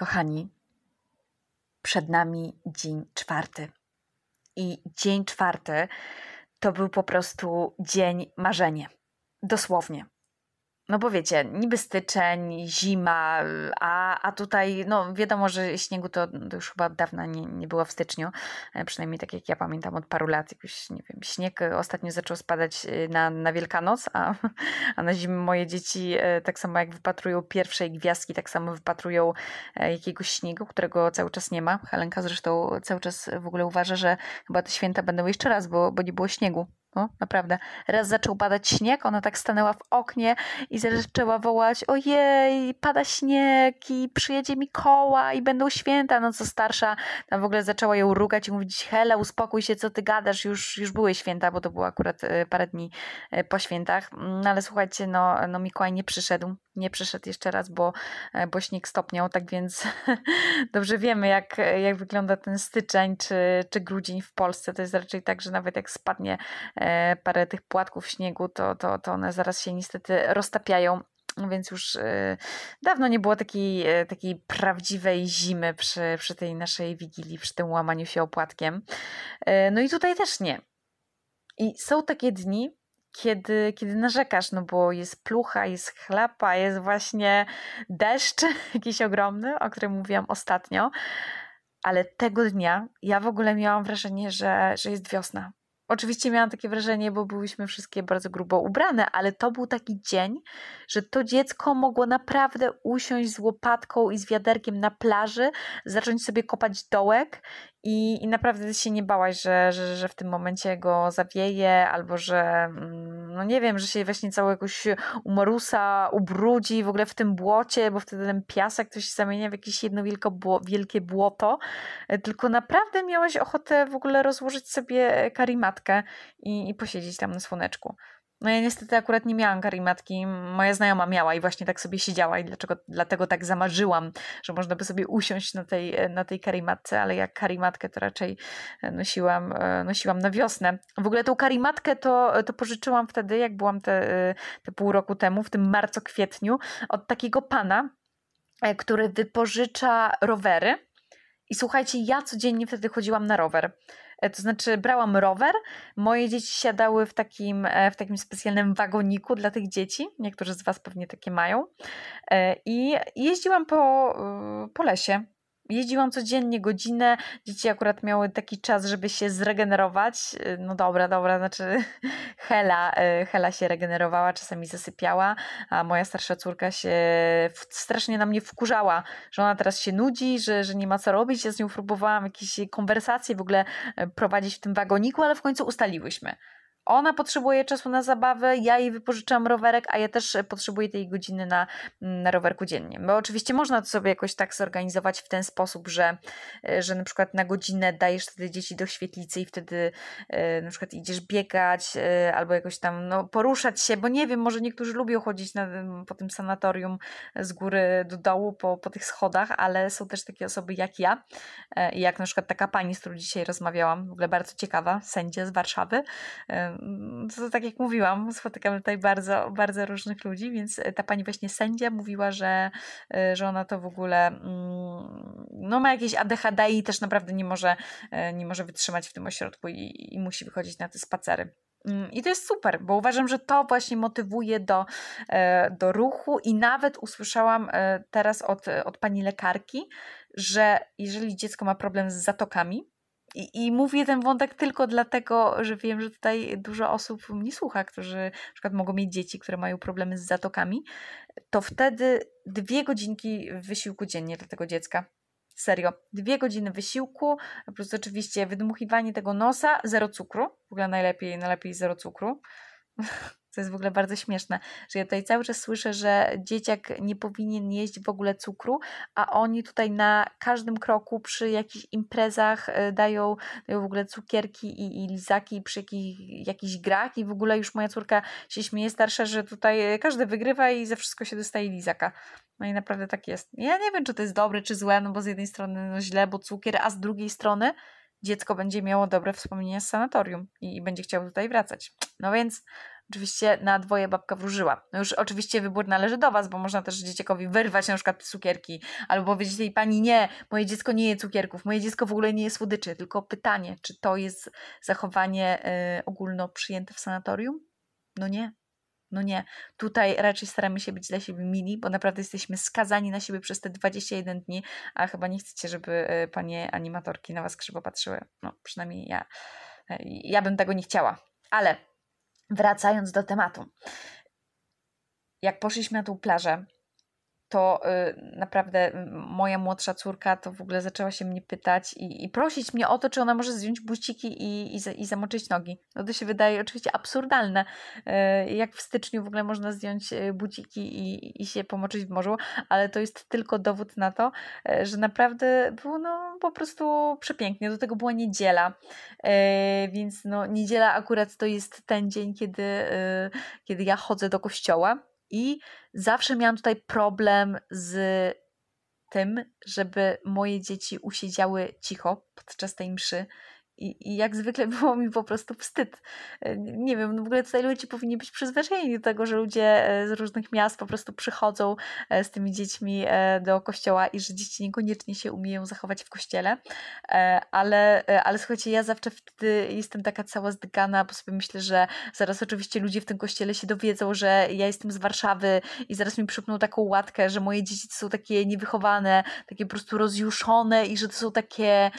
Kochani, przed nami dzień czwarty. I dzień czwarty to był po prostu dzień marzenie. Dosłownie. No bo wiecie, niby styczeń, zima, a, a tutaj, no wiadomo, że śniegu to, to już chyba od dawna nie, nie było w styczniu, e, przynajmniej tak jak ja pamiętam od paru lat, jakoś, nie wiem, śnieg ostatnio zaczął spadać e, na, na Wielkanoc, a, a na zimę moje dzieci e, tak samo jak wypatrują pierwszej gwiazdki, tak samo wypatrują jakiegoś śniegu, którego cały czas nie ma. Helenka zresztą cały czas w ogóle uważa, że chyba te święta będą jeszcze raz, bo, bo nie było śniegu. No, naprawdę. Raz zaczął padać śnieg, ona tak stanęła w oknie i zaczęła wołać: Ojej, pada śnieg i przyjedzie Mikoła i będą święta. No co starsza, tam w ogóle zaczęła ją rugać i mówić: Hele, uspokój się, co ty gadasz, już, już były święta, bo to było akurat e, parę dni e, po świętach. No ale słuchajcie, no, no Mikołaj nie przyszedł nie przyszedł jeszcze raz, bo, e, bo śnieg stopniał, tak więc dobrze wiemy, jak, jak wygląda ten styczeń czy, czy grudzień w Polsce. To jest raczej tak, że nawet jak spadnie e, parę tych płatków śniegu, to, to, to one zaraz się niestety roztapiają. Więc już e, dawno nie było takiej, takiej prawdziwej zimy przy, przy tej naszej wigilii, przy tym łamaniu się opłatkiem. No i tutaj też nie. I są takie dni, kiedy, kiedy narzekasz, no bo jest plucha, jest chlapa, jest właśnie deszcz jakiś ogromny, o którym mówiłam ostatnio, ale tego dnia ja w ogóle miałam wrażenie, że, że jest wiosna. Oczywiście miałam takie wrażenie, bo byłyśmy wszystkie bardzo grubo ubrane, ale to był taki dzień, że to dziecko mogło naprawdę usiąść z łopatką i z wiaderkiem na plaży, zacząć sobie kopać dołek i, i naprawdę się nie bałaś, że, że, że w tym momencie go zawieje, albo że, mm, no nie wiem, że się właśnie cały jakoś umorusa, ubrudzi w ogóle w tym błocie, bo wtedy ten piasek to się zamienia w jakieś jedno wielkie błoto. E, tylko naprawdę miałaś ochotę w ogóle rozłożyć sobie karimatkę i, i posiedzieć tam na słoneczku. No ja niestety akurat nie miałam karimatki. Moja znajoma miała i właśnie tak sobie siedziała i dlaczego, dlatego tak zamarzyłam, że można by sobie usiąść na tej, na tej karimatce, ale jak karimatkę to raczej nosiłam, nosiłam na wiosnę. W ogóle tą karimatkę to, to pożyczyłam wtedy, jak byłam te, te pół roku temu, w tym marcu-kwietniu, od takiego pana, e, który wypożycza rowery. I słuchajcie, ja codziennie wtedy chodziłam na rower. E, to znaczy brałam rower, moje dzieci siadały w takim, e, w takim specjalnym wagoniku dla tych dzieci, niektórzy z Was pewnie takie mają. E, i jeździłam po, po lesie jeździłam codziennie godzinę, dzieci akurat miały taki czas, żeby się zregenerować. No dobra, dobra, znaczy Hela, e, Hela się regenerowała, czasami zasypiała, a moja starsza córka się strasznie na mnie wkurzała, że ona teraz się nudzi, że, że nie ma co robić. Ja z nią próbowałam jakieś konwersacje w ogóle e, prowadzić w tym wagoniku, ale w końcu ustaliłyśmy ona potrzebuje czasu na zabawę, ja jej wypożyczam rowerek, a ja też potrzebuję tej godziny na, na rowerku dziennie. Bo oczywiście można to sobie jakoś tak zorganizować w ten sposób, że, że na przykład na godzinę dajesz wtedy dzieci do świetlicy i wtedy e, na przykład idziesz biegać e, albo jakoś tam no, poruszać się, bo nie wiem, może niektórzy lubią chodzić na, po tym sanatorium z góry do dołu po, po tych schodach, ale są też takie osoby jak ja, e, jak na przykład taka pani, z którą dzisiaj rozmawiałam, w ogóle bardzo ciekawa, sędzia z Warszawy, to tak jak mówiłam, spotykamy tutaj bardzo, bardzo różnych ludzi, więc ta pani właśnie sędzia mówiła, że, e, że ona to w ogóle mm, no, ma jakieś ADHD i też naprawdę nie może, e, nie może wytrzymać w tym ośrodku i, i musi wychodzić na te spacery. Mm, I to jest super, bo uważam, że to właśnie motywuje do, e, do ruchu i nawet usłyszałam teraz od, od pani lekarki, że jeżeli dziecko ma problem z zatokami, i, I mówię ten wątek tylko dlatego, że wiem, że tutaj dużo osób mnie słucha, którzy na przykład mogą mieć dzieci, które mają problemy z zatokami, to wtedy dwie godzinki wysiłku dziennie dla tego dziecka. Serio, dwie godziny wysiłku, plus oczywiście wydmuchiwanie tego nosa, zero cukru, w ogóle najlepiej, najlepiej zero cukru. To jest w ogóle bardzo śmieszne, że ja tutaj cały czas słyszę, że dzieciak nie powinien jeść w ogóle cukru, a oni tutaj na każdym kroku przy jakichś imprezach e, dają, dają w ogóle cukierki i, i lizaki przy jakich, jakichś grach i w ogóle już moja córka się śmieje starsza, że tutaj każdy wygrywa i za wszystko się dostaje lizaka. No i naprawdę tak jest. Ja nie wiem, czy to jest dobre, czy złe, no bo z jednej strony no źle, bo cukier, a z drugiej strony dziecko będzie miało dobre wspomnienia z sanatorium i, i będzie chciało tutaj wracać. No więc Oczywiście na dwoje babka wróżyła. No już oczywiście wybór należy do Was, bo można też dzieciakowi wyrwać na przykład cukierki, albo powiedzieć tej pani, nie, moje dziecko nie je cukierków, moje dziecko w ogóle nie je słodyczy. Tylko pytanie, czy to jest zachowanie y, ogólno przyjęte w sanatorium? No nie. No nie, tutaj raczej staramy się być dla siebie mili, bo naprawdę jesteśmy skazani na siebie przez te 21 dni, a chyba nie chcecie, żeby y, panie animatorki na was krzywo patrzyły. No, przynajmniej ja, y, ja bym tego nie chciała. Ale wracając do tematu. Jak poszliśmy na tą plażę, to y, naprawdę moja młodsza córka to w ogóle zaczęła się mnie pytać i, i prosić mnie o to, czy ona może zdjąć buciki i, i, i zamoczyć nogi. No to się wydaje oczywiście absurdalne, y, jak w styczniu w ogóle można zdjąć y, buciki i, i się pomoczyć w morzu, ale to jest tylko dowód na to, że naprawdę było no po prostu przepięknie. Do tego była niedziela, więc no niedziela akurat to jest ten dzień, kiedy, kiedy ja chodzę do kościoła i zawsze miałam tutaj problem z tym, żeby moje dzieci usiedziały cicho podczas tej mszy i, I jak zwykle było mi po prostu wstyd. E, nie wiem, no w ogóle tutaj ludzie powinni być przyzwyczajeni do tego, że ludzie e, z różnych miast po prostu przychodzą e, z tymi dziećmi do kościoła i że dzieci niekoniecznie się umieją zachować w kościele. Ale, ale słuchajcie, ja zawsze wtedy jestem taka cała zdygana, bo sobie myślę, że zaraz oczywiście ludzie w tym kościele się dowiedzą, że ja jestem z Warszawy i zaraz mi przypną taką łatkę, że moje dzieci są takie niewychowane, takie po prostu rozjuszone i że to są takie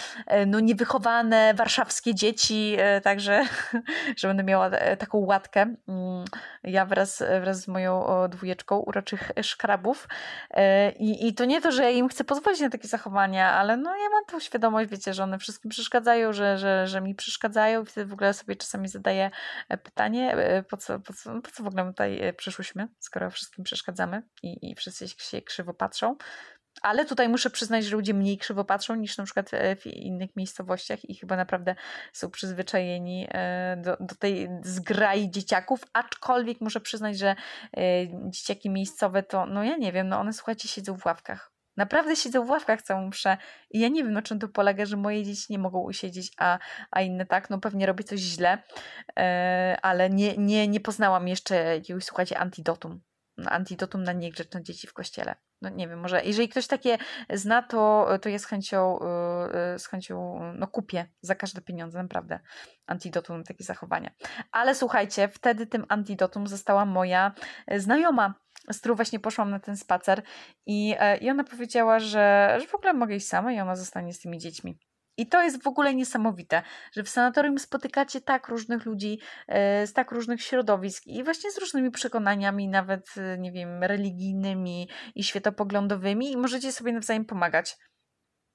no niewychowane warszawskie warszawskie dzieci, e, także, że będę miała e, taką łatkę. Mm, ja wraz, wraz z moją dwójeczką uroczych szkrabów. E, I, I to nie to, że ja im chcę pozwolić na takie zachowania, ale no ja mam tą świadomość, wiecie, że one wszystkim przeszkadzają, że, że, że mi przeszkadzają i wtedy w ogóle sobie czasami zadaję pytanie, po co, po co, po co w ogóle tutaj przyszłyśmy, skoro wszystkim przeszkadzamy i, i wszyscy się krzywo patrzą. Ale tutaj muszę przyznać, że ludzie mniej krzywo patrzą niż na przykład e, w innych miejscowościach i chyba naprawdę są przyzwyczajeni e, do, do tej zgrai dzieciaków, aczkolwiek muszę przyznać, że e, dzieciaki miejscowe to, no ja nie wiem, no one słuchajcie, siedzą w ławkach. Naprawdę siedzą w ławkach całą mszę. I ja nie wiem, na czym to polega, że moje dzieci nie mogą usiedzieć, a, a inne tak, no pewnie robię coś źle, ale nie, nie, nie poznałam jeszcze jakiegoś, słuchajcie, antidotum antidotum na niegrzeczne dzieci w kościele. No nie wiem, może jeżeli ktoś takie zna, to, to ja z chęcią, y, y, z chęcią no kupię za każde pieniądze, naprawdę, antidotum na takie zachowania. Ale słuchajcie, wtedy tym antidotum została moja znajoma, z którą właśnie poszłam na ten spacer i, i ona powiedziała, że, że w ogóle mogę iść sama i ona zostanie z tymi dziećmi. I to jest w ogóle niesamowite, że w sanatorium spotykacie tak różnych ludzi e, z tak różnych środowisk i właśnie z różnymi przekonaniami, nawet, e, nie wiem, religijnymi i światopoglądowymi, i możecie sobie nawzajem pomagać.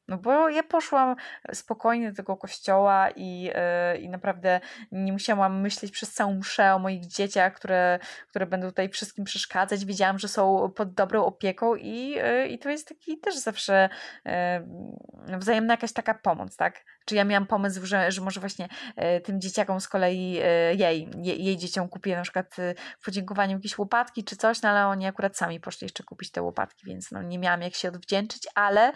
No bo ja poszłam spokojnie do tego kościoła i, yy, i naprawdę nie musiałam myśleć przez całą mszę o moich dzieciach, które, które będą tutaj wszystkim przeszkadzać. Wiedziałam, że są pod dobrą opieką i, yy, i to jest taki też zawsze yy, wzajemna jakaś taka pomoc, tak? Czy ja miałam pomysł, że, że może właśnie tym dzieciakom z kolei jej, jej, jej dzieciom kupię na przykład w podziękowaniu jakieś łopatki czy coś, no ale oni akurat sami poszli jeszcze kupić te łopatki, więc no nie miałam jak się odwdzięczyć, ale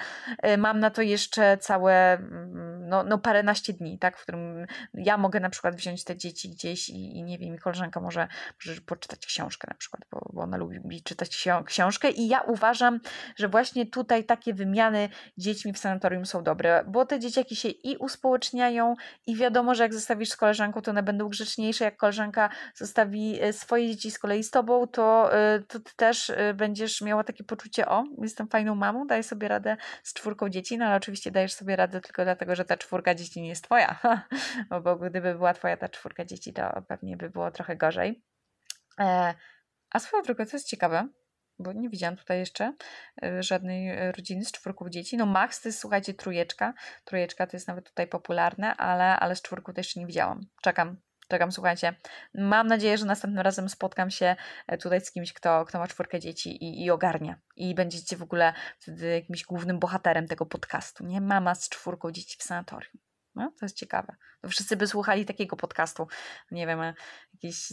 mam na to jeszcze całe, mm, no, no paręnaście dni, tak, w którym ja mogę na przykład wziąć te dzieci gdzieś i, i nie wiem, i koleżanka może, może poczytać książkę na przykład, bo, bo ona lubi czytać książkę i ja uważam, że właśnie tutaj takie wymiany dziećmi w sanatorium są dobre, bo te dzieciaki się i uspołeczniają i wiadomo, że jak zostawisz z koleżanką, to one będą grzeczniejsze, jak koleżanka zostawi e, swoje dzieci z kolei z tobą, to, e, to ty też e, będziesz miała takie poczucie, o, jestem fajną mamą, daję sobie radę z czwórką dzieci, no ale oczywiście dajesz sobie radę tylko dlatego, że ta czwórka dzieci nie jest twoja. bo gdyby była twoja ta czwórka dzieci, to pewnie by było trochę gorzej. A swoją drogą, co jest ciekawe, bo nie widziałam tutaj jeszcze e, żadnej rodziny z czwórką dzieci. No Max to jest, słuchajcie, trójeczka. Trójeczka to jest nawet tutaj popularne, ale, ale z czwórką to jeszcze nie widziałam. Czekam, Czekam, słuchajcie. Mam nadzieję, że następnym razem spotkam się e, tutaj z kimś, kto, kto ma czwórkę dzieci i, i ogarnia. I będziecie w ogóle wtedy jakimś głównym bohaterem tego podcastu. Nie mama z czwórką dzieci w sanatorium. No, to jest ciekawe. To wszyscy by słuchali takiego podcastu. Nie wiem, jakaś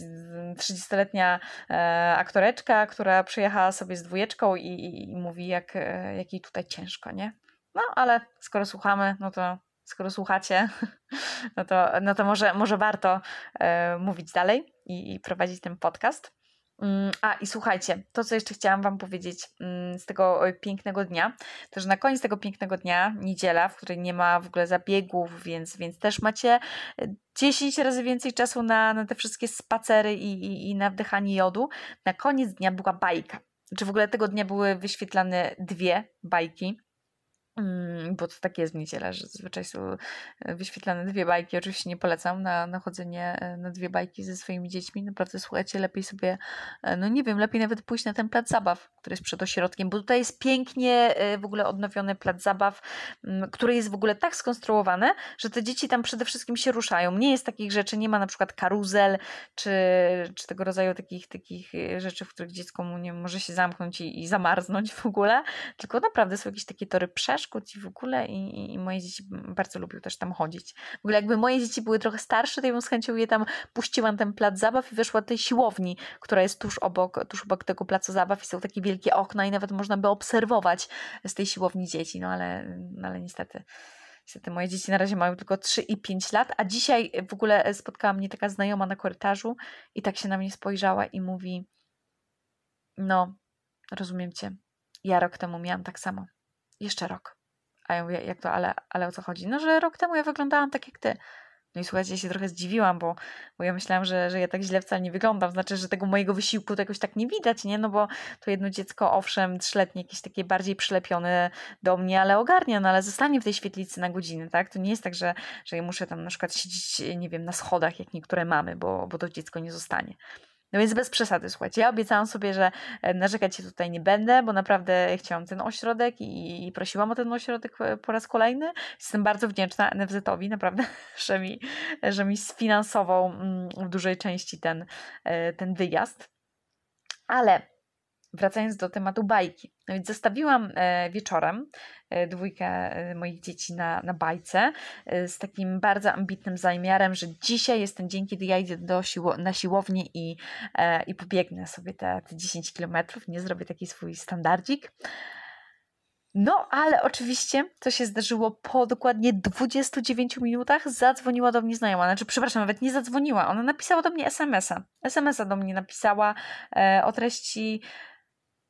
30-letnia e, aktoreczka, która przyjechała sobie z dwójeczką i, i, i mówi, jak, e, jak jej tutaj ciężko, nie? No, ale skoro słuchamy, no to skoro słuchacie, no to, no to może, może warto e, mówić dalej. i, i prowadzić ten podcast. Mm, a i słuchajcie, to co jeszcze chciałam Wam powiedzieć mm, z tego pięknego dnia, to że na koniec tego pięknego dnia, niedziela, w której nie ma w ogóle zabiegów, więc, więc też macie 10 razy więcej czasu na, na te wszystkie spacery i, i, i na wdychanie jodu. Na koniec dnia była bajka. Czy w ogóle tego dnia były wyświetlane dwie bajki bo to tak jest w niedzielę, że zazwyczaj są e, wyświetlane dwie bajki. Oczywiście nie polecam na, na chodzenie e, na dwie bajki ze swoimi dziećmi. Naprawdę słuchajcie, lepiej sobie, e, no nie wiem, lepiej nawet pójść na ten plac zabaw, który jest przed ośrodkiem, bo tutaj jest pięknie w ogóle odnowiony plac zabaw, mm, który jest w ogóle tak skonstruowany, że te dzieci tam przede wszystkim się ruszają. Nie jest takich rzeczy, nie ma na przykład karuzel, czy, czy tego rodzaju takich, takich rzeczy, w których dziecko mu nie może się zamknąć i, i zamarznąć w ogóle, tylko naprawdę są jakieś takie tory przeszkód, przeszkód i w ogóle i, i, moje dzieci bardzo lubią też tam chodzić. W ogóle jakby moje dzieci były trochę starsze, to ja bym z chęcią je tam puściła na ten plac zabaw i weszła do tej siłowni, która jest tuż obok, tuż obok tego placu zabaw i są takie wielkie okna i nawet można by obserwować z tej siłowni dzieci, no ale, no ale niestety Niestety moje dzieci na razie mają tylko 3 i 5 lat, a dzisiaj w ogóle spotkała mnie taka znajoma na korytarzu i tak się na mnie spojrzała i mówi: No, rozumiem cię. Ja rok temu miałam tak samo. Jeszcze rok. A ja mówię, jak to, ale, ale o co chodzi? No, że rok temu ja wyglądałam tak jak ty. No i słuchajcie, ja się trochę zdziwiłam, bo, bo ja myślałam, że, że ja tak źle wcale nie wyglądam. Znaczy, że tego mojego wysiłku to jakoś tak nie widać, nie? No bo to jedno dziecko, owszem, trzyletnie, jakieś takie bardziej przylepione do mnie, ale ogarnia, no ale zostanie w tej świetlicy na godzinę, tak? To nie jest tak, że, że ja muszę tam na przykład siedzieć, nie wiem, na schodach, jak niektóre mamy, bo, bo to dziecko nie zostanie. No więc bez przesady, słuchajcie. Ja obiecałam sobie, że e, narzekać się tutaj nie będę, bo naprawdę chciałam ten ośrodek i, i prosiłam o ten ośrodek e, po raz kolejny. Jestem bardzo wdzięczna NFZ-owi, naprawdę, że mi, że mi sfinansował mm, w dużej części ten, e, ten wyjazd. Ale wracając do tematu bajki. No więc zostawiłam e, wieczorem e, dwójkę e, moich dzieci na, na bajce z takim bardzo ambitnym zamiarem, że dzisiaj jest ten dzień, kiedy ja idę do siło, na siłownię i, i pobiegnę sobie te, te 10 kilometrów, nie zrobię taki swój standardzik. No, ale oczywiście to się zdarzyło po dokładnie 29 minutach. Zadzwoniła do mnie znajoma. Znaczy, przepraszam, nawet nie zadzwoniła. Ona napisała do mnie SMS-a. SMS-a do mnie napisała e, o treści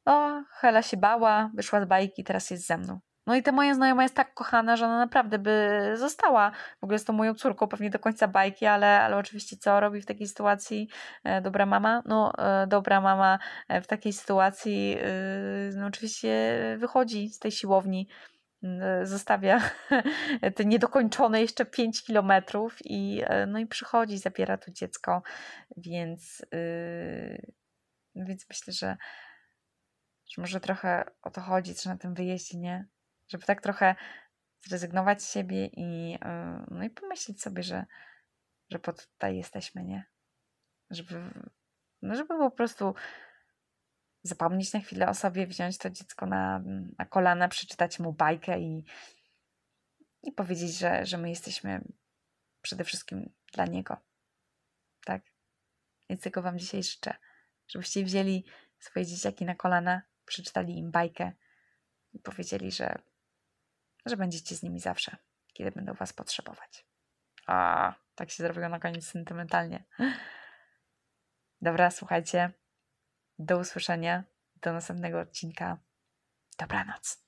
o, Hela się bała, wyszła z bajki, teraz jest ze mną. No i ta moja znajoma jest tak kochana, że ona naprawdę by została. W ogóle z tą moją córką pewnie do końca bajki, ale, ale oczywiście co robi w takiej sytuacji e, dobra mama? No, e, dobra mama e, w takiej sytuacji e, no, oczywiście wychodzi z tej siłowni, e, zostawia te niedokończone jeszcze 5 kilometrów i, e, no i przychodzi, zabiera to dziecko, więc, więc myślę, że że może trochę o to chodzi, czy na tym wyjeździe, nie? Żeby tak trochę zrezygnować z siebie i, yy, no i pomyśleć sobie, że, że po tutaj jesteśmy, nie? Żeby, no żeby po prostu zapomnieć na chwilę o sobie, wziąć to dziecko na, na kolana, przeczytać mu bajkę i, i powiedzieć, że, że my jesteśmy przede wszystkim dla niego. Tak? Więc tego Wam dzisiaj życzę, żebyście wzięli swoje dzieciaki na kolana, przeczytali im bajkę i powiedzieli, że, że będziecie z nimi zawsze, kiedy będą was potrzebować. A, tak się zrobiło na koniec sentymentalnie. Dobra, słuchajcie. Do usłyszenia. Do następnego odcinka. Dobranoc.